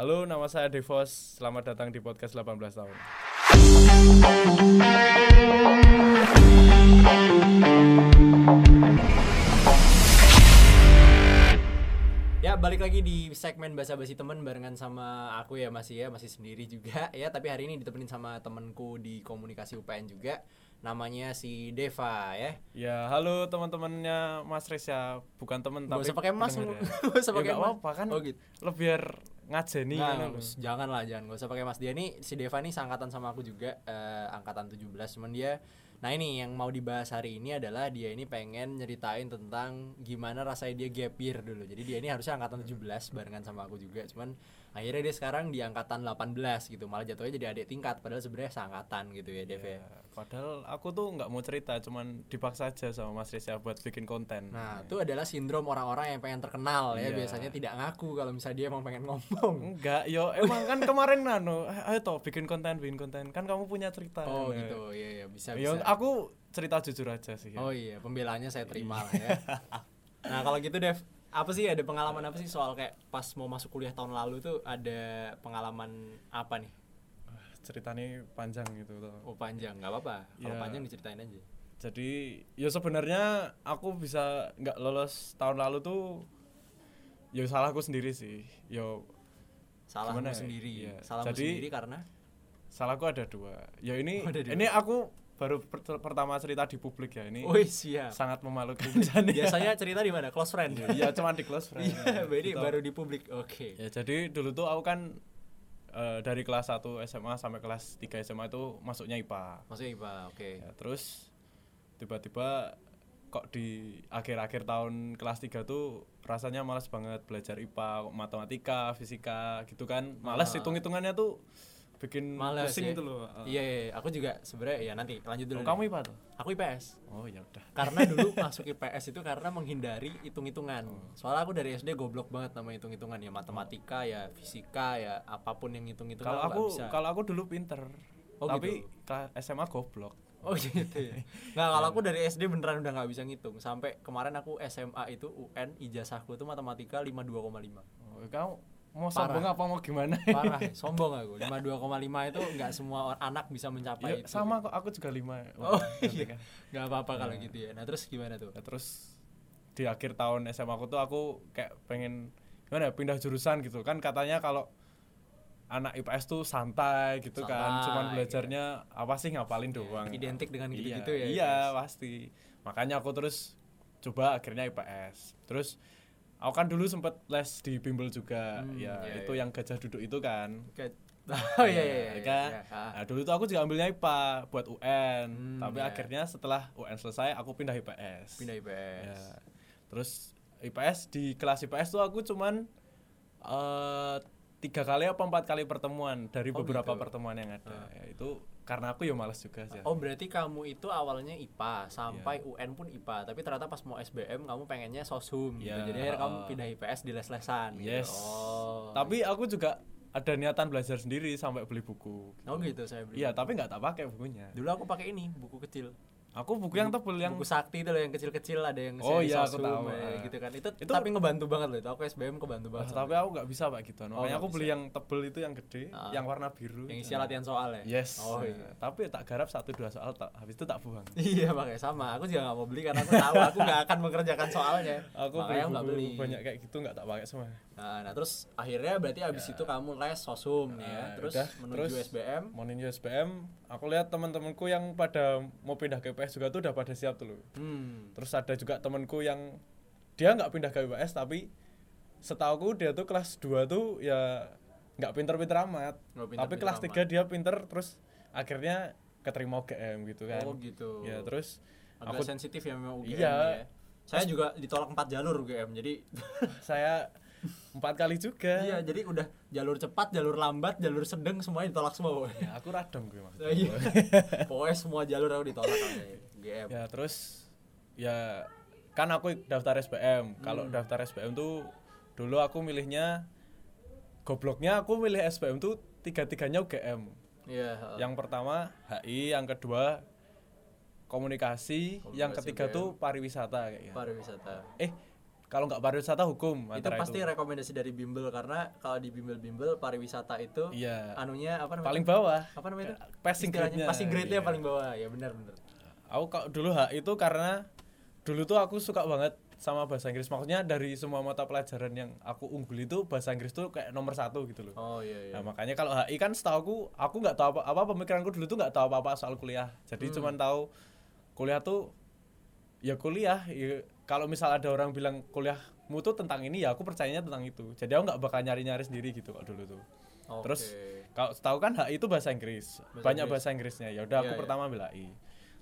Halo, nama saya Devos. Selamat datang di podcast 18 tahun. Ya balik lagi di segmen bahasa basi temen barengan sama aku ya masih ya masih sendiri juga ya tapi hari ini ditemenin sama temenku di komunikasi UPN juga namanya si Deva ya. Ya, halo teman-temannya Mas Reza. Bukan teman Gak tapi usah pakai mas ya. Gak usah Ya, pakai mas. apa-apa kan. oh gitu. Lo biar ngajeni Nah, kan jangan lah jangan gak usah pakai mas. Dia nih si Deva nih seangkatan sama aku juga eh, angkatan 17 cuman dia nah ini yang mau dibahas hari ini adalah dia ini pengen nyeritain tentang gimana rasanya dia gap year dulu. Jadi dia ini harusnya angkatan 17 barengan sama aku juga. Cuman akhirnya dia sekarang di angkatan 18 gitu malah jatuhnya jadi adik tingkat padahal sebenarnya seangkatan gitu ya Dev ya. Ya, padahal aku tuh nggak mau cerita, cuman dipaksa aja sama Mas Reza buat bikin konten. Nah, itu adalah sindrom orang-orang yang pengen terkenal ya, Iya. biasanya tidak ngaku kalau misalnya dia emang pengen ngomong. Enggak, yo emang kan kemarin nano, ayo toh bikin konten, bikin konten. Kan kamu punya cerita. Oh Nah, gitu, iya iya bisa Yo, bisa. aku cerita jujur aja sih. ya. Oh iya, pembelaannya saya terima lah ya. Nah, kalau gitu Dev, apa sih ada pengalaman apa sih soal kayak pas mau masuk kuliah tahun lalu tuh ada pengalaman apa nih? Ceritanya panjang gitu toh. Oh panjang, nggak apa-apa. Kalau Ya. panjang diceritain aja. Jadi, ya sebenarnya aku bisa nggak lolos tahun lalu tuh ya salahku sendiri sih. Yo Salahmu Gimana ya? sendiri. Iya. Salahmu Jadi- sendiri karena salahku ada dua. Ya ini Oh, ada dua. ini aku baru per- pertama cerita di publik ya ini. Oh siap. Sangat memalukan. Biasanya cerita di mana? Close friend. Iya, cuma di close friend. Iya, jadi Gitu. baru di publik. Oke. Ya jadi dulu tuh aku kan eh, dari kelas 1 SMA sampai kelas 3 SMA itu masuknya IPA. Maksudnya IPA, oke. Ya, terus tiba-tiba kok di akhir-akhir tahun kelas 3 tuh rasanya malas banget belajar IPA, matematika, fisika gitu kan. Malas Ah. hitung-hitungannya tuh bikin Males pusing ya? gitu loh. Eh, Iya, iya, iya. aku juga sebenarnya ya nanti lanjut dulu. oh, kamu IPA tuh? Aku IPS. Oh ya udah. Karena dulu masuk IPS itu karena menghindari hitung-hitungan. Soalnya aku dari SD goblok banget sama hitung-hitungan ya matematika ya fisika ya apa pun yang hitung-hitungan Kalau aku kalau aku dulu pinter. Oh, tapi ke SMA goblok. Oh gitu ya. Nggak, kalau aku dari SD beneran udah nggak bisa ngitung. Sampai kemarin aku SMA itu UN ijazahku itu matematika 52,5. Oh, kamu mau Parah. sombong apa mau gimana? Parah, sombong aku. 52,5 itu nggak semua anak bisa mencapai Ya, itu. sama kok aku juga lima Oh iya. kan. Nggak apa-apa kalau gitu ya. Nah, terus gimana tuh? Ya, terus di akhir tahun SMA aku tuh aku kayak pengen gimana ya, pindah jurusan gitu kan katanya kalau anak IPS tuh santai gitu kan Santai, cuman belajarnya apa sih ngapalin doang Identik dengan Iya, gitu-gitu ya. iya IPS. pasti makanya aku terus coba akhirnya IPS terus aku kan dulu sempet les di bimbel juga Hmm, ya iya, itu iya. yang gajah duduk itu kan Kayak- Oh iya iya iya. Ya kan? iya. Ah. Nah, dulu tuh aku juga ambilnya IPA buat UN, Hmm, tapi iya. akhirnya setelah UN selesai aku pindah IPS. Pindah IPS. Ya. Terus IPS di kelas IPS tuh aku cuman eh tiga kali apa empat kali pertemuan dari Oh, beberapa gitu. pertemuan yang ada. Ya, itu karena aku ya malas juga sih. Oh berarti kamu itu awalnya IPA sampai Iya. UN pun IPA, tapi ternyata pas mau SBM kamu pengennya soshum gitu. Iya, Jadi akhirnya kamu pindah IPS di les-lesan Yes. gitu. Oh. Tapi aku juga ada niatan belajar sendiri sampai beli buku. Oh gitu saya beli. Iya, tapi nggak tak pakai bukunya. Dulu aku pakai ini buku kecil. Aku buku yang tebel yang buku sakti itu loh yang kecil-kecil ada yang Oh, iya, aku tahu, ya, gitu kan. Itu, Itu- tapi ngebantu banget loh itu. Aku SBM kebantu Wah, banget. tapi aku nggak bisa pak gitu. Oh, Makanya nggak aku beli bisa. yang tebel itu yang gede, Ah. yang warna biru. yang isi latihan soal ya. Yes. Oh Nah, iya. Tapi tak garap satu dua soal tak habis itu tak buang. Iya makanya sama. Aku juga nggak mau beli karena aku tahu aku nggak akan mengerjakan soalnya. Aku beli aku beli. banyak kayak gitu nggak tak pakai semua. Nah, nah, terus akhirnya berarti abis itu kamu les sosum nih ya. Nah, Terus udah, menuju terus SBM. Menuju SBM, aku lihat teman-temanku yang pada mau pindah ke IPS juga tuh udah pada siap tuh. Hmm. Terus ada juga temanku yang dia nggak pindah ke IPS tapi setauku dia tuh kelas 2 tuh ya nggak pinter-pinter amat. Nggak tapi pinter-pinter kelas amat. 3 dia pinter terus akhirnya keterima UGM gitu kan. Oh gitu. Ya terus Agak aku sensitif ya memang UGM Iya. ya. Saya juga ditolak empat jalur UGM. Jadi saya empat kali juga. iya, jadi udah jalur cepat, jalur lambat, jalur sedang semuanya ditolak semua. Ya, aku radang gue maksudnya. Iya. Pokoknya semua jalur aku ditolak ya terus ya kan aku daftar SBM kalau Hmm. daftar SBM tuh dulu aku milihnya gobloknya aku milih SBM tuh tiga tiganya UGM Iya. heeh. yang pertama HI yang kedua komunikasi, yang Komunikasi ketiga UGM. tuh pariwisata kayaknya pariwisata. eh kalau nggak pariwisata hukum itu pasti rekomendasi dari bimbel karena kalau di bimbel-bimbel pariwisata itu Iya. anunya apa namanya? Paling bawah. Apa namanya itu? Passing grade-nya. passing grade-nya Iya. paling bawah. Ya benar benar. Aku kalau dulu hak itu karena dulu tuh aku suka banget sama bahasa Inggris. Maksudnya dari semua mata pelajaran yang aku unggul itu bahasa Inggris tuh kayak nomor satu gitu loh. Oh iya iya. Nah makanya kalau HI kan setahu aku aku nggak tahu apa apa pemikiranku dulu tuh nggak tahu apa apa soal kuliah. Jadi Hmm. cuman tahu kuliah tuh ya kuliah ya, kalau misal ada orang bilang kuliahmu tuh tentang ini ya aku percayanya tentang itu jadi aku nggak bakal nyari nyari sendiri gitu kok dulu tuh Oke. terus kalau setahu kan HI itu bahasa Inggris Bahasa banyak Inggris. bahasa Inggrisnya ya udah aku Iya, iya. pertama ambil HI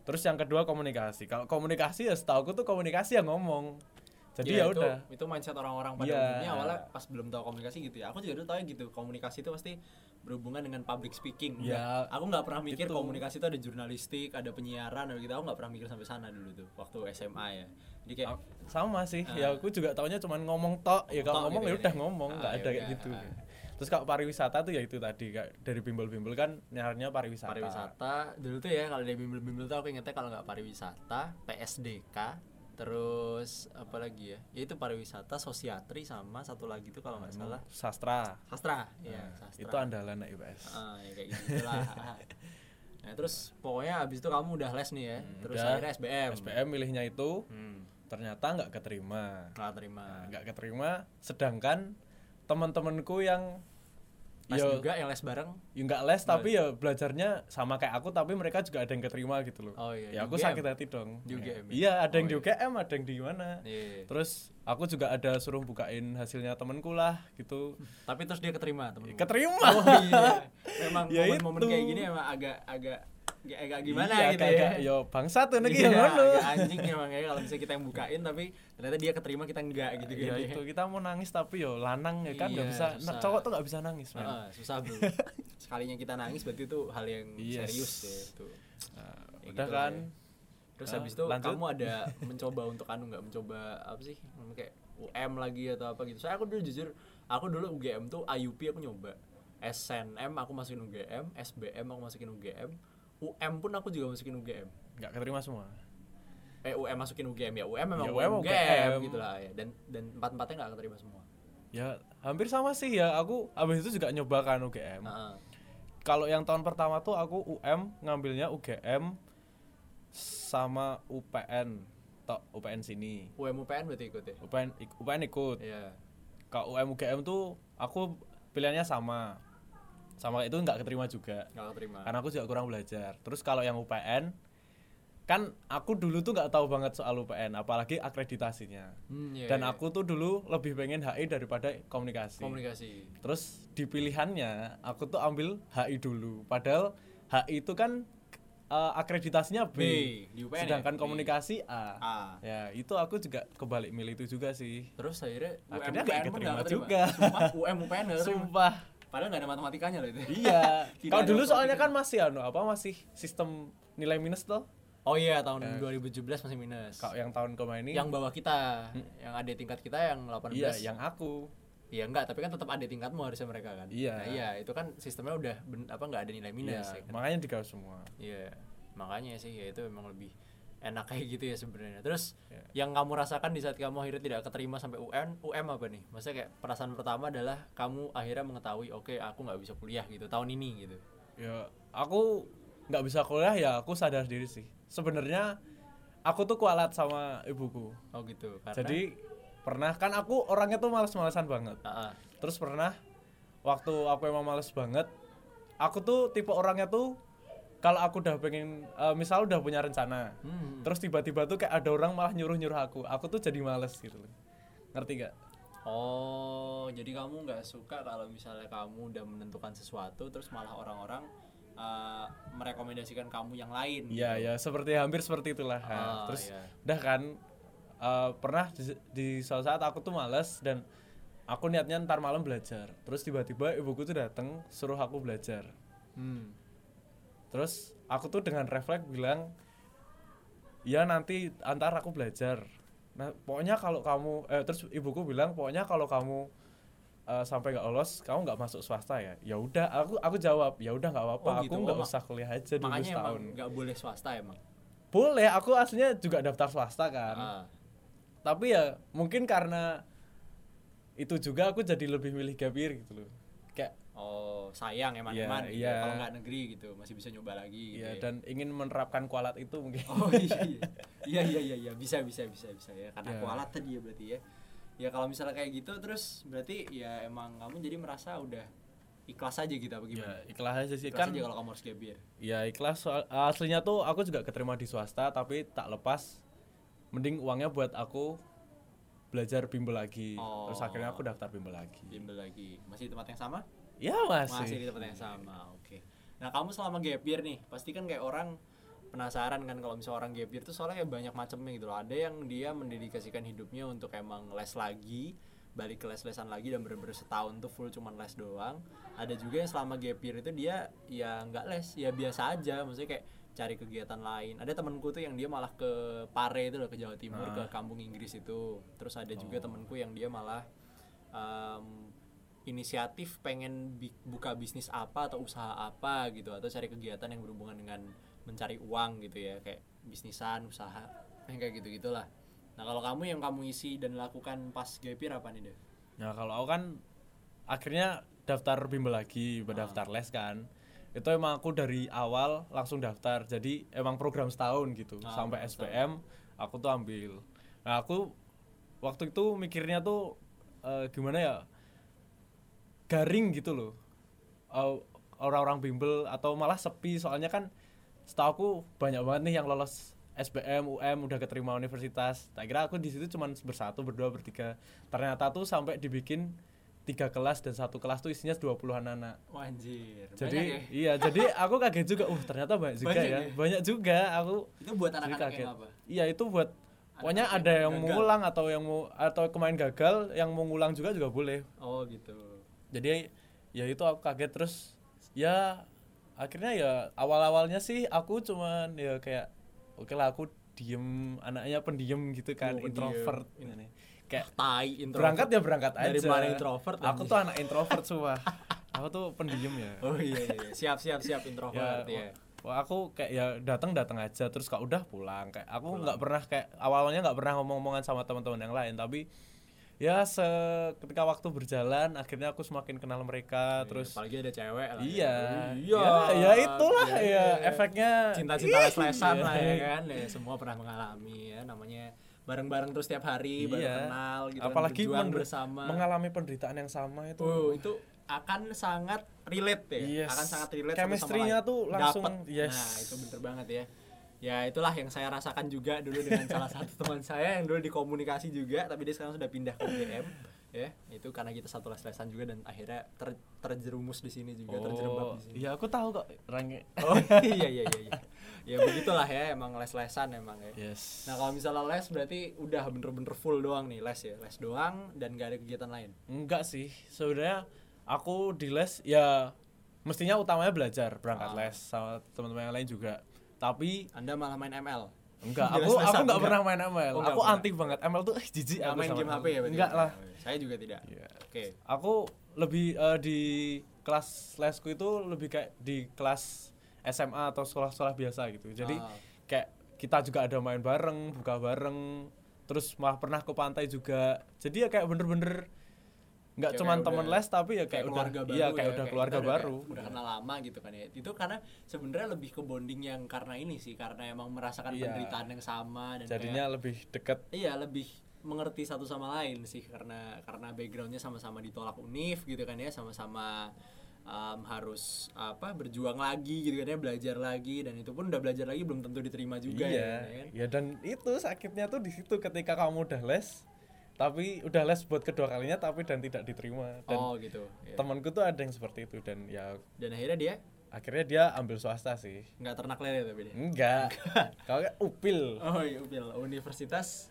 terus yang kedua komunikasi kalau komunikasi ya setahu aku tuh komunikasi yang ngomong jadi Iya, ya itu, udah itu mindset orang-orang pada Iya. umumnya awalnya pas belum tahu komunikasi gitu ya aku juga dulu tahu gitu komunikasi itu pasti berhubungan dengan public speaking. Ya, aku nggak pernah mikir itu. komunikasi itu ada jurnalistik ada penyiaran gitu aku nggak pernah mikir sampai sana dulu tuh waktu SMA ya jadi kayak Ah, sama sih Ah. ya aku juga taunya cuman ngomong tok ya kalau ngomong gitu ya ya. udah ngomong Ah, nggak ya ada kayak gitu ah. terus kalau pariwisata tuh ya itu tadi kayak dari bimbel-bimbel kan nyarnya pariwisata, pariwisata dulu tuh ya kalau dari bimbel-bimbel tuh aku ingetnya kalau nggak pariwisata PSDK terus apa lagi ya ya itu pariwisata sosiatri sama satu lagi tuh kalau nggak salah sastra sastra ya Nah, sastra itu andalan IPS Ah, ya kayak gitu lah. nah, terus pokoknya abis itu kamu udah les nih ya. Hmm, terus udah. akhirnya SBM. SPM milihnya itu Hmm, ternyata nggak keterima nggak terima. Nah, nggak keterima sedangkan teman-temanku yang Les ya, juga yang les bareng. ya nggak les tapi ya belajarnya sama kayak aku tapi mereka juga ada yang keterima gitu loh Oh iya, ya aku UGM? sakit hati dong Ya. UGM ya? iya ada yang Oh di iya. UGM ada yang di mana Iya. Terus aku juga ada suruh bukain hasilnya temenku lah gitu. Tapi terus dia keterima temen. Keterima. Oh iya. Memang Ya momen-momen itu. kayak gini emang agak agak agak, agak gimana Iya, gitu agak- ya. Yo bangsa tuh nih Iya, ya ngono. anjing emang ya kalau misalnya kita yang bukain tapi ternyata dia keterima kita enggak gitu Ya kan. itu kita mau nangis tapi yo lanang ya kan nggak Iya, bisa. susah. Nah, cowok tuh nggak bisa nangis man. Heeh, susah bro. Sekalinya kita nangis berarti itu hal yang Yes. serius ya itu. Nah, Ya udah gitu kan. ya. Terus Ah, habis itu lanjut. kamu ada mencoba untuk anu nggak mencoba apa sih kayak UM lagi atau apa gitu. Saya aku dulu jujur, aku dulu UGM tuh IUP aku nyoba. SNM aku masukin UGM, SBM aku masukin UGM, UM pun aku juga masukin UGM. nggak keterima semua. Eh UM masukin UGM ya, UM memang Ya, UM, UGM, UGM. gitu lah ya. Dan dan empat-empatnya nggak keterima semua. Ya hampir sama sih ya. Aku abis itu juga nyoba kan UGM. Heeh. Kalau yang tahun pertama tuh aku UM ngambilnya UGM sama UPN. Tok UPN sini. UM UPN berarti ikut ya. UPN ik- UPN ikut. Iya. kalau UM UGM tuh aku pilihannya sama sama itu nggak keterima juga Nggak keterima. karena aku juga kurang belajar terus kalau yang UPN kan aku dulu tuh nggak tahu banget soal UPN apalagi akreditasinya Hmm, iya, dan iya. aku tuh dulu lebih pengen HI daripada komunikasi komunikasi. terus di pilihannya aku tuh ambil HI dulu padahal HI itu kan eh, akreditasinya B, B, di UPN ya? sedangkan B. komunikasi A. A. ya itu aku juga kebalik milih itu juga sih Terus akhirnya UM Akhirnya UPN keterima keterima. juga. Sumpah UM UPN keterima. sumpah Padahal nggak ada matematikanya loh itu. iya kalau dulu soalnya matematika. kan masih anu apa masih sistem nilai minus tuh Oh iya tahun 2017 masih minus. kalau yang tahun kemarin ini yang bawah kita, yang ada tingkat kita yang 18. iya yang aku Iya enggak, tapi kan tetap ada tingkatmu harusnya mereka kan. Iya. Nah, iya, itu kan sistemnya udah ben- apa nggak ada nilai minus iya, ya kan. makanya digawe semua Iya. Makanya sih ya itu memang lebih enak kayak gitu ya sebenarnya. Terus Iya. yang kamu rasakan di saat kamu akhirnya tidak keterima sampai UN, UM apa nih? Maksudnya kayak perasaan pertama adalah kamu akhirnya mengetahui oke aku nggak bisa kuliah gitu tahun ini gitu. ya aku nggak bisa kuliah ya aku sadar diri sih sebenarnya aku tuh kualat sama ibuku Oh gitu. Karena jadi pernah kan aku orangnya tuh males-malesan banget Ah, ah. terus pernah waktu aku emang males banget aku tuh tipe orangnya tuh kalau aku udah pengen eh, misal udah punya rencana Hmm. terus tiba-tiba tuh kayak ada orang malah nyuruh-nyuruh aku aku tuh jadi males gitu loh ngerti gak Oh, jadi kamu nggak suka kalau misalnya kamu udah menentukan sesuatu terus malah orang-orang uh, merekomendasikan kamu yang lain. Iya gitu. ya seperti hampir seperti itulah Nah, Ah, terus iya. udah kan eh, pernah di, di suatu saat aku tuh males dan aku niatnya ntar malam belajar terus tiba-tiba ibuku tuh dateng suruh aku belajar Hmm. Terus aku tuh dengan refleks bilang ya nanti antar aku belajar nah pokoknya kalau kamu eh, terus ibuku bilang pokoknya kalau kamu eh, sampai nggak lolos kamu nggak masuk swasta ya ya udah aku aku jawab ya udah nggak apa-apa Oh, aku gitu. nggak Oh, usah kuliah aja dulu Makanya setahun nggak boleh swasta emang. boleh aku aslinya juga daftar swasta kan Ah. tapi ya mungkin karena itu juga aku jadi lebih milih gap year gitu loh kayak sayang eman-eman Iya, gitu iya. ya. kalau nggak negeri gitu masih bisa nyoba lagi gitu ya ya. dan ingin menerapkan kualat itu mungkin Oh iya iya. iya iya iya iya bisa bisa bisa bisa ya karena Ya. kualat tadi ya berarti ya. Ya kalau misalnya kayak gitu terus berarti ya emang kamu jadi merasa udah ikhlas aja gitu apa ya gimana? ikhlas aja sih Ikhlas kan aja kalau kamu harus gap year. ya ikhlas soal aslinya tuh aku juga keterima di swasta tapi tak lepas mending uangnya buat aku belajar bimbel lagi Oh. terus akhirnya aku daftar bimbel lagi Bimbel lagi. Masih di tempat yang sama? Ya Masih masih, di tempat yang sama. Oke. Nah, kamu selama gap year nih, pasti kan kayak orang penasaran kan kalau misalnya orang gap year tuh soalnya ya banyak macamnya gitu loh. Ada yang dia mendedikasikan hidupnya untuk emang les lagi, balik ke les-lesan lagi dan bener-bener setahun tuh full cuman les doang. Ada juga yang selama gap year itu dia ya nggak les, ya biasa aja. Maksudnya kayak cari kegiatan lain. Ada temenku tuh yang dia malah ke Pare itu loh ke Jawa Timur ke kampung Inggris itu. Terus ada juga temenku yang dia malah em, inisiatif pengen buka bisnis apa atau usaha apa gitu atau cari kegiatan yang berhubungan dengan mencari uang gitu ya kayak bisnisan usaha yang kayak gitu gitulah nah kalau kamu yang kamu isi dan lakukan pas gap year apa nih Dev? Nah kalau aku kan akhirnya daftar bimbel lagi, daftar les kan. Itu emang aku dari awal langsung daftar. Jadi emang program setahun gitu. Ah, Sampai program SPM aku tuh ambil. Nah aku waktu itu mikirnya tuh eh, gimana ya? Garing gitu loh. Orang-orang bimbel atau malah sepi soalnya kan setahu aku banyak banget nih yang lolos SBM, UM udah keterima universitas. Tak kira aku di situ cuma bersatu, berdua, bertiga. Ternyata tuh sampai dibikin tiga kelas dan satu kelas tuh isinya 20-an anak. Wah, anjir Jadi ya? iya, jadi aku kaget juga. Uh, ternyata banyak juga Banyak ya. ya? Banyak juga aku itu buat anak-anak kaget. yang apa Iya, itu buat pokoknya ada yang yang mau ngulang atau yang mau atau kemarin gagal, yang mau ngulang juga juga boleh. oh gitu Jadi ya itu aku kaget terus ya akhirnya ya awal-awalnya sih aku cuman ya kayak oke lah aku diem anaknya pendiam gitu kan Oh, introvert In- ini kayak tai introvert. berangkat ya berangkat aja. Dari mana introvert, aku tuh anak introvert sumpah aku tuh pendiam ya. Oh iya, iya iya. siap siap siap ya introvert ya, wah, aku kayak ya datang datang aja terus kalau udah pulang. Kayak aku nggak pernah kayak awalnya nggak pernah ngomong-ngomongan sama teman-teman yang lain tapi ya se ketika waktu berjalan akhirnya aku semakin kenal mereka terus apalagi ada cewek lah Iya, iya ya, ya itulah Iya, ya iya. efeknya. cinta-cinta Ih, les-lesan iya. lah ya kan ya, semua pernah mengalami ya namanya bareng-bareng terus tiap hari baru Iya. kenal gitu kan, Apalagi men- bersama mengalami penderitaan yang sama itu. oh itu akan sangat relate ya Yes. akan sangat relate Chemistry-nya tuh langsung, Dapet. yes. nah itu bener banget ya ya itulah yang saya rasakan juga dulu dengan salah satu teman saya yang dulu di komunikasi juga tapi dia sekarang sudah pindah ke UGM ya itu karena kita satu les-lesan juga dan akhirnya ter- terjerumus di sini juga terjerembab Oh, di sini iya aku tahu kok range. Oh iya iya iya iya. Ya begitulah ya emang les-lesan emang ya. Yes. Nah kalau misalnya les berarti udah bener-bener full doang nih les ya, les doang dan gak ada kegiatan lain. Enggak sih, sebenarnya aku di les ya mestinya utamanya belajar, berangkat Ah. les sama teman-teman yang lain juga. Tapi Anda malah main ML. enggak, aku aku enggak enggak? pernah main ML. Oh, aku anti banget. ML tuh eh, jijik aku main game HP ya berarti? Enggak lah. Saya juga tidak. Iya. Oke. Aku lebih eh, di kelas lesku itu lebih kayak di kelas SMA atau sekolah-sekolah biasa gitu. Jadi Ah. kayak kita juga ada main bareng, buka bareng, terus malah pernah ke pantai juga. Jadi ya kayak bener-bener nggak Kayak- kayak temen udah- les tapi ya kayak, kayak udah keluarga baru iya ya, kayak udah keluarga udah baru. kayak udah kenal lama gitu kan ya itu karena sebenarnya lebih ke bonding yang karena ini sih karena emang merasakan Iya. penderitaan yang sama dan Jadinya lebih deket. kayak, iya lebih mengerti satu sama lain sih karena karena backgroundnya sama-sama ditolak univ gitu kan ya sama-sama um, harus apa berjuang lagi gitu kan ya belajar lagi dan itu pun udah belajar lagi belum tentu diterima juga iya. ya, ya kan? Ya dan itu sakitnya tuh di situ ketika kamu udah les tapi udah les buat kedua kalinya tapi dan tidak diterima dan oh gitu ya. temanku tuh ada yang seperti itu dan ya dan akhirnya dia akhirnya dia ambil swasta sih nggak ternak lele tapi dia enggak kalau kayak upil Oh iya, Upil. Universitas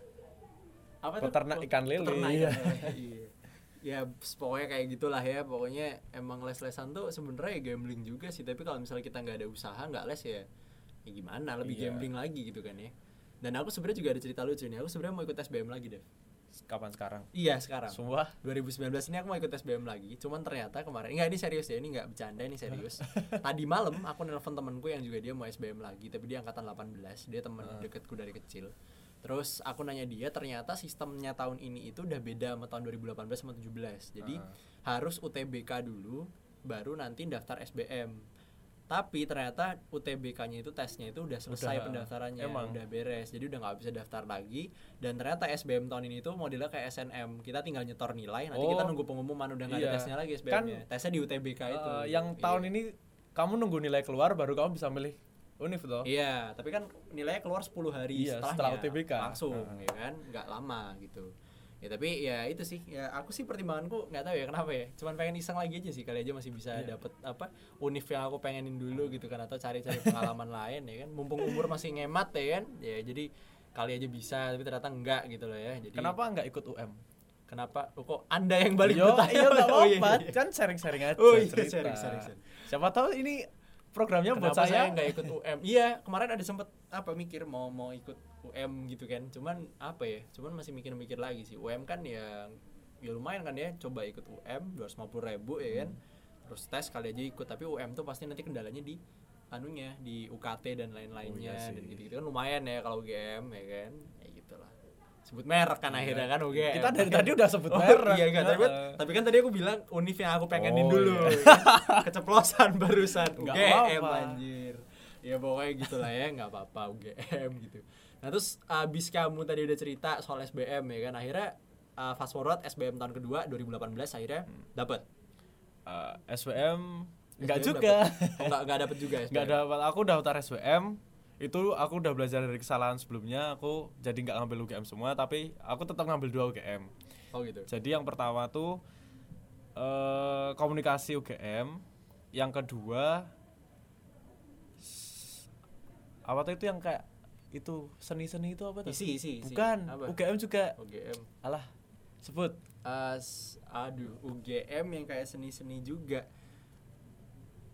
apa tuh? Peternak ikan lele. Peternak Iya. ikan lele, iya. Ya pokoknya kayak gitulah ya. Pokoknya emang les-lesan tuh sebenarnya ya gambling juga sih. Tapi kalau misalnya kita nggak ada usaha, nggak les ya, ya gimana? Lebih Iya. gambling lagi gitu kan ya. Dan aku sebenarnya juga ada cerita lucu nih. Aku sebenarnya mau ikut SBM lagi deh. Kapan sekarang Iya sekarang. semua 2019 ini aku mau ikut SBM lagi. Cuman ternyata kemarin enggak ini serius ya, ini enggak bercanda ini serius. Tadi malam aku nelpon temenku yang juga dia mau SBM lagi, tapi dia angkatan 18. Dia temen deketku dari kecil. terus aku nanya dia ternyata sistemnya tahun ini itu udah beda sama tahun 2018 sama 17 jadi Ah. harus UTBK dulu baru nanti daftar SBM tapi ternyata UTBK-nya itu tesnya itu udah selesai Udah, pendaftarannya emang. udah beres jadi udah nggak bisa daftar lagi dan ternyata SBM tahun ini tuh modelnya kayak SNM kita tinggal nyetor nilai nanti kita Oh, nunggu pengumuman udah nggak ada iya. tesnya lagi Kan, SBM-nya tesnya di UTBK itu Eh, yang tahun Iya. ini kamu nunggu nilai keluar baru kamu bisa milih univ toh Iya, tapi kan nilainya keluar 10 hari Iya, setelahnya. setelah UTBK. Langsung, Ah. ya kan? Nggak lama gitu. Ya tapi ya itu sih. Ya aku sih pertimbanganku nggak tahu ya kenapa ya. Cuman pengen iseng lagi aja sih kali aja masih bisa Iya. dapet apa univ yang aku pengenin dulu gitu kan atau cari-cari pengalaman lain ya kan. Mumpung umur masih ngemat ya kan. Ya jadi kali aja bisa tapi ternyata enggak gitu loh ya. Jadi kenapa nggak ikut UM Kenapa? Oh, kok Anda yang balik Yo, iya nggak Oh, iya, apa-apa iya. kan sharing-sharing aja Oh iya, cerita. sharing, sharing, sharing. siapa tahu ini programnya buat Kenapa saya saya nggak ikut UM? Iya, kemarin ada sempet apa mikir mau mau ikut UM gitu kan. Cuman apa ya? Cuman masih mikir-mikir lagi sih. UM kan ya ya lumayan kan ya coba ikut UM 250 ribu ya kan. Terus tes kali aja ikut tapi UM tuh pasti nanti kendalanya di anunya di UKT dan lain-lainnya Oh, iya dan gitu-gitu kan lumayan ya kalau UGM ya kan. Ya. Sebut merek kan akhirnya kan UGM. Kita dari tadi udah sebut Oh, merek Iya enggak, tapi, tapi kan tadi aku bilang univ yang aku pengenin Oh, dulu. iya. Keceplosan barusan UGM apa-apa. anjir. Ya pokoknya gitulah ya, nggak apa-apa UGM gitu. Nah, terus abis kamu tadi udah cerita soal SBM ya kan, akhirnya uh, fast forward SBM tahun kedua 2018 akhirnya Hmm. dapet. Eh, SBM nggak juga dapet. Oh, nggak nggak dapet juga SBM. nggak dapat aku daftar SBM itu aku udah belajar dari kesalahan sebelumnya aku jadi nggak ngambil UGM semua tapi aku tetap ngambil dua UGM Oh gitu. jadi yang pertama tuh eh komunikasi UGM yang kedua apa tuh itu yang kayak itu seni-seni itu apa tuh Isi isi. isi. bukan Apa? UGM juga UGM. alah sebut Uh, aduh, UGM yang kayak seni-seni juga.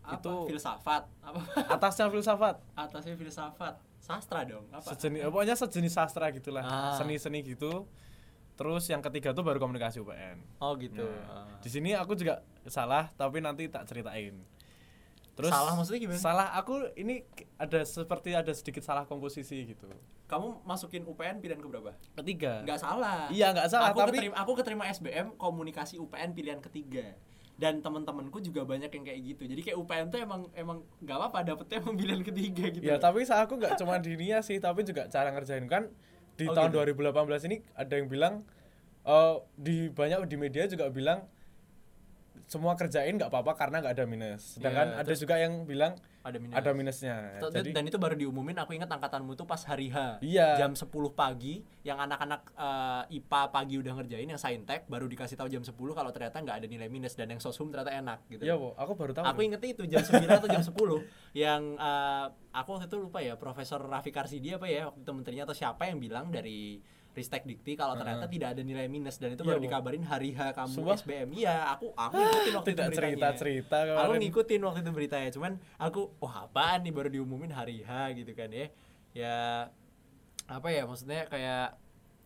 Apa? Itu- filsafat. Apa? atasnya filsafat Atasnya filsafat. Sastra dong. Apa? sejenis eh, pokoknya sejenis sastra gitulah Ah. seni-seni gitu terus yang ketiga tuh baru komunikasi UPN Oh gitu. Nah, Ah. di sini aku juga salah tapi nanti tak ceritain terus Salah maksudnya gimana? salah aku ini ada seperti ada sedikit salah komposisi gitu Kamu masukin UPN pilihan ke berapa? ketiga Enggak salah. iya nggak salah aku tapi keterima aku keterima SBM komunikasi UPN pilihan ketiga. Dan teman-temanku juga banyak yang kayak gitu. Jadi kayak UPN tuh emang emang nggak apa-apa dapetnya emang pilihan ketiga gitu. ya tapi salah aku nggak cuma di Nia sih tapi juga cara ngerjain kan di Oh, tahun gitu. 2018 ini ada yang bilang eh, di banyak di media juga bilang semua kerjain nggak apa-apa karena nggak ada minus sedangkan Iya, ada juga yang bilang ada minus. ada minusnya T- jadi dan itu baru diumumin aku ingat angkatanmu itu pas hari H Iya. jam 10 pagi yang anak-anak eh, IPA pagi udah ngerjain yang saintek baru dikasih tahu jam 10 kalau ternyata nggak ada nilai minus dan yang sosum ternyata enak gitu Iya, Bu. Aku baru tahu. aku ingetnya itu jam 9 atau jam 10 yang eh, aku waktu itu lupa ya Profesor Rafi Karsidi apa ya waktu itu menterinya atau siapa yang bilang dari Ristek Dikti kalau ternyata tidak ada nilai minus dan itu Iya, baru Bu. dikabarin hari H kamu Sumpah? SBM iya aku aku ngikutin waktu tidak itu beritanya. cerita Aku ngikutin waktu itu beritanya, cuman aku wah apaan nih baru diumumin hari H gitu kan ya. Ya apa ya maksudnya kayak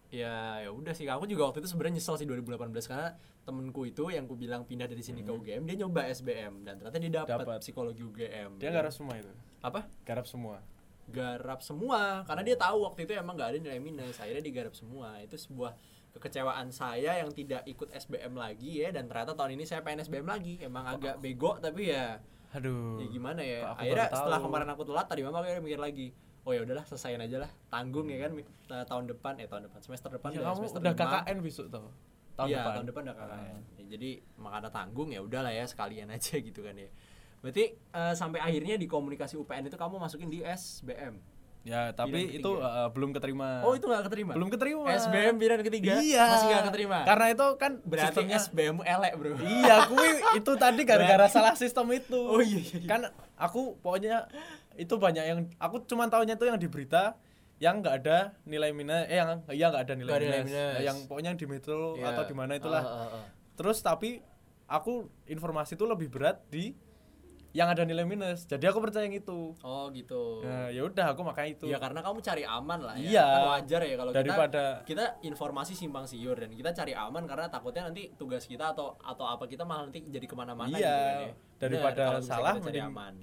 ya ya udah sih aku juga waktu itu sebenarnya nyesel sih 2018 karena temenku itu yang ku bilang pindah dari sini ke UGM dia nyoba SBM dan ternyata dia dapat psikologi UGM. Dia garap semua itu. apa? Garap semua. Garap semua karena dia tahu waktu itu emang nggak ada nilai minus akhirnya digarap semua itu sebuah kekecewaan saya yang tidak ikut SBM lagi ya dan ternyata tahun ini saya pengen SBM lagi emang agak bego tapi ya Aduh. ya gimana ya aku akhirnya setelah tahu. kemarin aku telat tadi mama kayak mikir lagi oh ya udahlah selesaiin aja lah tanggung ya kan eh, tahun depan eh tahun depan semester depan Ya, kamu semester udah lima. KKN besok tuh. Tahun iya, depan. tahun depan udah KKN. Ya, jadi makanya tanggung ya udahlah ya sekalian aja gitu kan ya. Berarti eh, sampai akhirnya di komunikasi UPN itu kamu masukin di SBM. Ya, tapi itu uh, belum keterima. Oh, itu nggak keterima? belum keterima. SBM pilihan ketiga Iya. masih nggak keterima. Karena itu kan Berarti sistemnya SBM elek, Bro. Iya, kui itu tadi gara-gara salah sistem itu. Oh, iya, iya, iya. Kan aku pokoknya itu banyak yang aku cuma tahunya itu yang di berita yang nggak ada nilai minus eh yang iya nggak ada nilai minus. minus. Ya, yang pokoknya di metro Iya. atau di mana itulah. Ah, ah, ah. Terus tapi aku informasi itu lebih berat di yang ada nilai minus. Jadi aku percaya yang itu. Oh, gitu. Ya ya udah aku makanya itu. Ya karena kamu cari aman lah ya. Iya. Kan wajar ya kalau Daripada- kita kita informasi simpang siur dan kita cari aman karena takutnya nanti tugas kita atau atau apa kita malah nanti jadi ke mana-mana Iya. gitu kan ya. Daripada misalnya salah, kita cari mending- aman.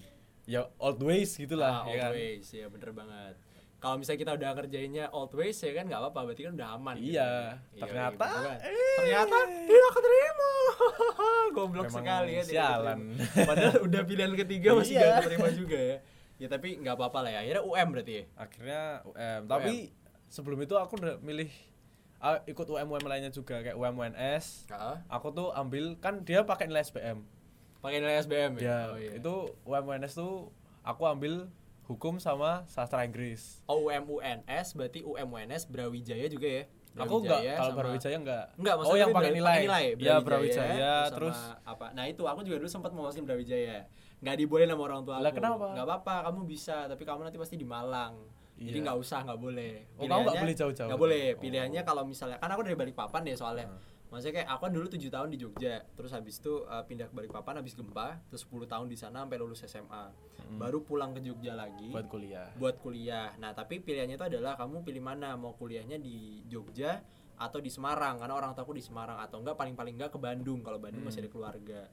Ya old ways gitulah Ah, ya kan. always ya bener banget. Kalau misalnya kita udah kerjainnya old ways ya kan nggak apa-apa berarti kan udah aman gitu. Iya, ternyata, gitu kan. eh. ternyata tidak keterima goblok sekali ya sialan. padahal udah pilihan ketiga masih Iya. gak keterima juga ya ya tapi nggak apa-apa lah ya akhirnya UM berarti ya akhirnya UM tapi sebelum itu aku udah milih ah, ikut UM UM lainnya juga kayak UM UNS Heeh. aku tuh ambil kan dia pakai nilai SBM pakai nilai SBM ya ya oh, iya. itu UM UNS tuh aku ambil hukum sama sastra Inggris oh UM UNS berarti UM UNS Brawijaya juga ya aku enggak Brawijaya kalau sama- Brawijaya enggak Enggak, oh maksudnya yang tapi pakai Bra- nilai, ya Brawijaya sama terus apa? Nah, itu aku juga dulu sempat mau masukin Brawijaya. Enggak dibolehin sama orang tua aku. Lah, kenapa? Enggak apa-apa, kamu bisa, tapi kamu nanti pasti di Malang. Jadi Iya. nggak usah, nggak boleh. Oh, kamu nggak Pilihannya- boleh jauh-jauh? nggak boleh. Oh. Pilihannya kalau misalnya kan aku dari Balikpapan ya soalnya. Hmm. Maksudnya kayak aku kan dulu 7 tahun di Jogja, terus habis itu uh, pindah ke Balikpapan habis gempa, terus 10 tahun di sana sampai lulus SMA. Baru pulang ke Jogja lagi Hmm. buat kuliah buat kuliah. Nah, tapi pilihannya itu adalah kamu pilih mana mau kuliahnya di Jogja atau di Semarang karena orang tuaku di Semarang atau enggak paling-paling enggak ke Bandung kalau Bandung Hmm. masih ada keluarga.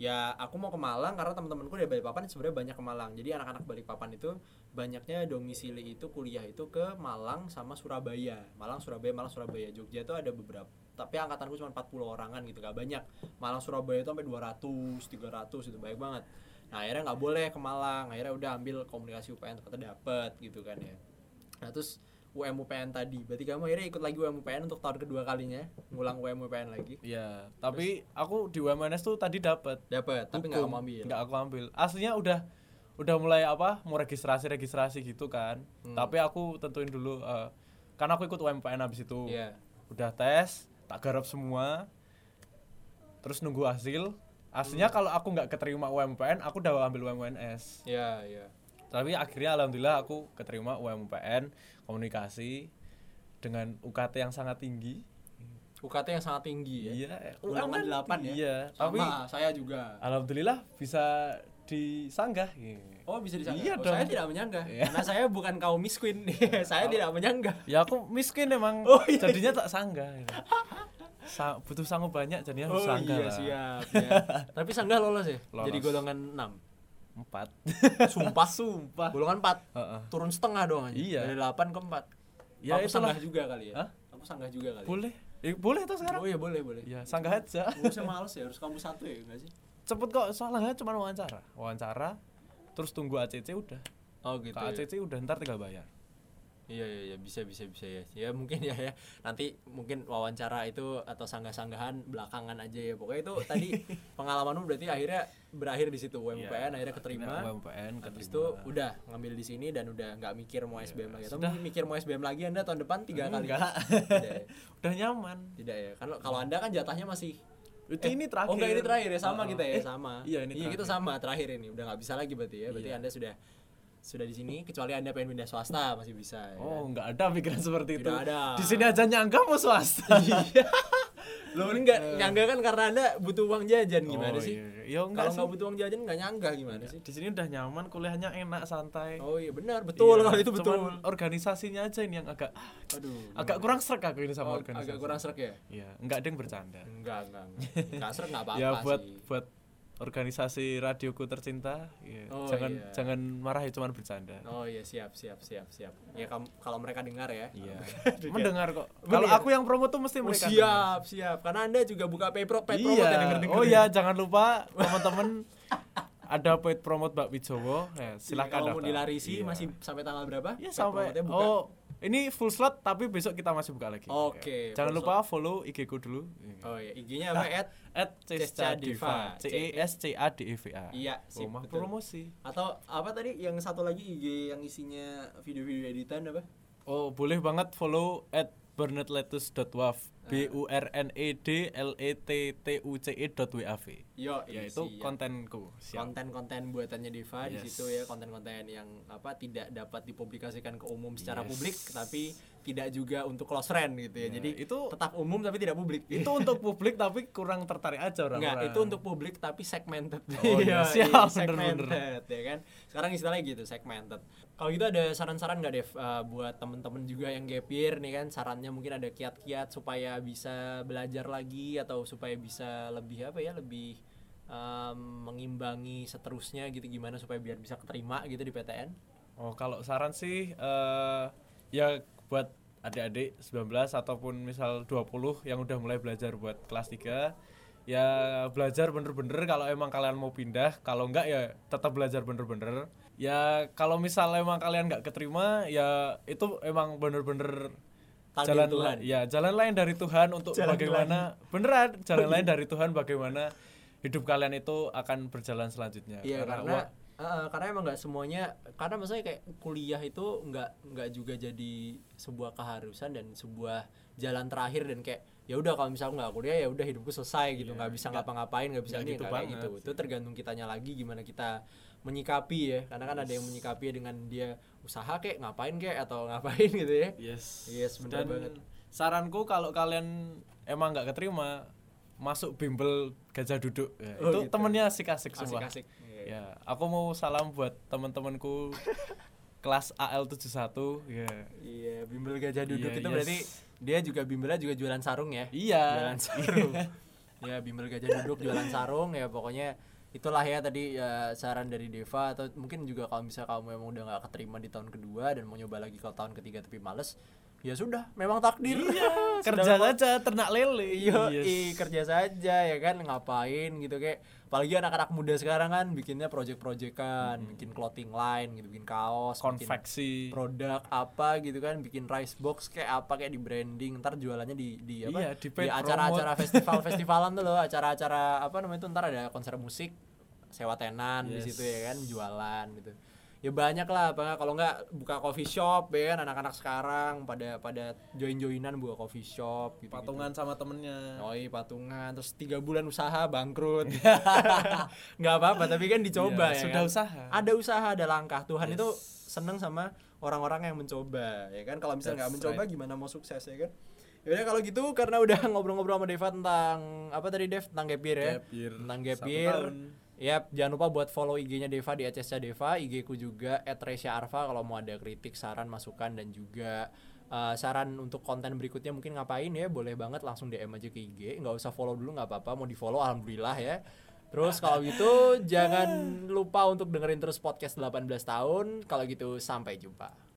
Ya, aku mau ke Malang karena teman-temanku dari Balikpapan sebenarnya banyak ke Malang. Jadi anak-anak Balikpapan itu banyaknya domisili itu kuliah itu ke Malang sama Surabaya. Malang, Surabaya, Malang, Surabaya. Jogja itu ada beberapa tapi angkatanku cuma 40 orangan gitu gak banyak Malang Surabaya itu sampai 200 300 itu banyak banget nah akhirnya nggak boleh ke Malang akhirnya udah ambil komunikasi UPN ternyata dapet gitu kan ya nah terus UM UPN tadi berarti kamu akhirnya ikut lagi UM UPN untuk tahun kedua kalinya ngulang UM UPN lagi Iya, tapi aku di UMNS tuh tadi dapat dapet tapi nggak kamu ambil Nggak aku ambil. Aslinya udah udah mulai apa? Mau registrasi-registrasi gitu kan. Hmm. Tapi aku tentuin dulu eh karena aku ikut UMPN habis itu. Iya. Udah tes, tak garap semua. Terus nunggu hasil. Aslinya Hmm. kalau aku nggak keterima UMPN, aku udah ambil UMNS. iya iya Tapi akhirnya alhamdulillah aku keterima UMPN komunikasi dengan UKT yang sangat tinggi. UKT yang sangat tinggi ya Iya, Golongan 8 ya? Iya, sama tapi saya juga alhamdulillah bisa disanggah. Iya. Oh bisa disanggah? Iya Oh, dong. Saya tidak menyanggah Iya. Karena saya bukan kaum miskin Saya tidak menyanggah Ya aku miskin emang, Oh, iya. jadinya tak sanggah. gitu. Sa- butuh sanggup banyak jadinya harus Oh sanggah iya lah. siap ya. Tapi sanggah lolos ya? Lolos. Jadi golongan 6 Empat. Sumpah Sumpah Golongan 4 Heeh. Turun setengah doang aja Iya. Dari 8 ke 4 Ya, Aku itulah. sanggah juga kali ya Hah? Aku sanggah juga kali Boleh. Eh, boleh tuh sekarang. Oh iya boleh boleh Ya, sanggah aja. Oh, saya males ya harus kamu satu ya enggak sih? Cepet kok, soalnya cuma wawancara. Wawancara, terus tunggu ACC udah. Oh gitu Ke ya. ACC udah ntar tinggal bayar. Iya iya iya bisa bisa bisa ya. Ya mungkin ya ya. Nanti mungkin wawancara itu atau sanggah-sanggahan belakangan aja ya. Pokoknya itu tadi pengalamanmu berarti akhirnya berakhir di situ UMPN akhirnya keterima. UMPN Habis keterima. itu udah ngambil di sini dan udah nggak mikir mau SBM lagi. Atau mungkin mikir mau SBM lagi Anda tahun depan tiga kali. Enggak. Tidak ya. udah nyaman. Tidak ya. Kan kalau Anda kan jatahnya masih Itu Eh, ini terakhir. Oh enggak ini terakhir ya sama Oh, kita ya eh, sama. Iya, ini Iya kita sama terakhir ini udah nggak bisa lagi berarti ya. Berarti Iya. Anda sudah sudah di sini kecuali Anda pengen pindah swasta masih bisa ya. Oh, enggak ada pikiran seperti itu. Tidak ada. Di sini aja nyangka mau swasta. Lo ini nggak nyangga kan karena anda butuh uang jajan gimana Oh, sih? iya. Ya enggak Kalau sih. nggak butuh uang jajan nggak nyangga gimana sih? Di sini udah nyaman, kuliahnya enak, santai. Oh iya benar betul Iya, kalau itu betul. cuman organisasinya aja ini yang agak Aduh. agak kurang serak aku ini sama Oh, organisasi. agak kurang serak ya? Iya, enggak ada yang bercanda. Enggak enggak. enggak. Nggak serak nggak apa-apa ya buat sih. buat organisasi radioku tercinta, ya, Oh, jangan iya. jangan marah ya cuman bercanda. Oh iya siap siap siap siap. Ya kalau mereka dengar ya. Iya. Dengar. Mendengar kok. Kalau aku yang promo tuh mesti Oh, mereka. siap siap. Karena anda juga buka pay pro pay promote Iya. ya denger denger. Oh iya, jangan lupa teman-teman ada paid promote Mbak Wijowo. Ya, silakan Kalau mau dilarisi Iya. masih sampai tanggal berapa? Paid sampai oh ini full slot tapi besok kita masih buka lagi. Oke, Ya. Jangan lupa follow IG ku dulu. Oh iya, IG-nya apa? At At Cesca Diva. C E S C A D E V A. Iya, sip, Rumah betul. promosi. atau apa tadi yang satu lagi IG yang isinya video-video editan apa? Oh, boleh banget follow at burnetletus.wav. B U R N E D L E T T U C E dot W A V. Yo, Ya iya, itu siap. kontenku. Siap. konten-konten buatannya Diva di Yes. situ ya konten-konten yang apa tidak dapat dipublikasikan ke umum secara Yes. publik tapi tidak juga untuk close friend gitu ya. Ya, Jadi itu- tetap umum tapi tidak publik. itu untuk publik tapi kurang tertarik aja orang-orang. Enggak, itu untuk publik tapi segmented. Oh, iya, siap, bener-bener. segmented ya kan. Sekarang istilahnya gitu, segmented. Kalau gitu ada saran-saran nggak Dev eh, buat temen-temen juga yang gap year nih kan sarannya mungkin ada kiat-kiat supaya bisa belajar lagi atau supaya bisa lebih apa ya, lebih em, mengimbangi seterusnya gitu gimana supaya biar bisa keterima gitu di PTN? Oh, kalau saran sih eh ya buat adik-adik 19 ataupun misal 20 yang udah mulai belajar buat kelas 3 ya belajar bener-bener kalau emang kalian mau pindah. Kalau enggak ya tetap belajar bener-bener. Ya kalau misal emang kalian nggak keterima ya itu emang bener-bener jalan Tuhan. la- ya jalan lain dari Tuhan untuk Jalan bagaimana beneran jalan lain dari Tuhan bagaimana hidup kalian itu akan berjalan selanjutnya. Iya karena wah, eh, karena emang nggak semuanya karena maksudnya kayak kuliah itu nggak nggak juga jadi sebuah keharusan dan sebuah jalan terakhir dan kayak ya udah kalau misalnya nggak kuliah ya udah hidupku selesai gitu nggak bisa ngapa-ngapain nggak bisa nggak ini gitu kayak gitu itu tergantung kitanya lagi gimana kita menyikapi ya karena kan ada yang menyikapi dengan dia usaha kayak ngapain kayak atau ngapain gitu ya Yes. Yes, bener Dan banget. Saranku kalau kalian emang nggak keterima masuk bimbel gajah duduk. Ya, Oh, itu gitu. temennya asik-asik semua. asik-asik Iya. Ya, aku mau salam buat teman-temanku kelas AL71 ya. iya bimbel gajah duduk Iya, itu yes. berarti dia juga bimbelnya juga jualan sarung ya Iya. jualan sarung ya bimbel gajah duduk jualan sarung ya pokoknya itulah ya tadi ya, saran dari Deva atau mungkin juga kalau misalnya kamu memang udah nggak keterima di tahun kedua dan mau nyoba lagi ke tahun ketiga tapi males ya sudah memang takdir Iya, kerja saja ternak lele. Iya, Yes. kerja saja ya kan ngapain gitu kayak apalagi anak-anak muda sekarang kan bikinnya project-projectan, bikin clothing line gitu, bikin kaos, bikin konveksi. produk apa gitu kan bikin rice box kayak apa kayak di branding ntar jualannya di di apa Iya, di di acara-acara festival festivalan tuh loh acara-acara apa namanya itu ntar ada konser musik sewa tenan di Yes. situ ya kan jualan gitu ya banyak lah apa kalau nggak buka coffee shop ya kan anak-anak sekarang pada pada join joinan buka coffee shop gitu, Patungan sama temennya. Oh iya patungan terus tiga bulan usaha bangkrut nggak apa-apa tapi kan dicoba Iya, ya sudah kan? usaha. ada usaha ada langkah Tuhan Yes. itu seneng sama orang-orang yang mencoba ya kan kalau misalnya nggak mencoba right. gimana mau sukses ya kan Yaudah kalau gitu karena udah ngobrol-ngobrol sama Deva tentang apa tadi Dev tentang gap year ya Gap year. tentang tahun. Yap, jangan lupa buat follow IG-nya Deva di HCSnya Deva, IG ku juga @resya_arfa kalau mau ada kritik, saran, masukan dan juga uh, saran untuk konten berikutnya mungkin ngapain ya, boleh banget langsung DM aja ke IG, nggak usah follow dulu nggak apa-apa, mau di follow alhamdulillah ya. Terus kalau gitu jangan lupa untuk dengerin terus podcast 18 tahun. Kalau gitu sampai jumpa.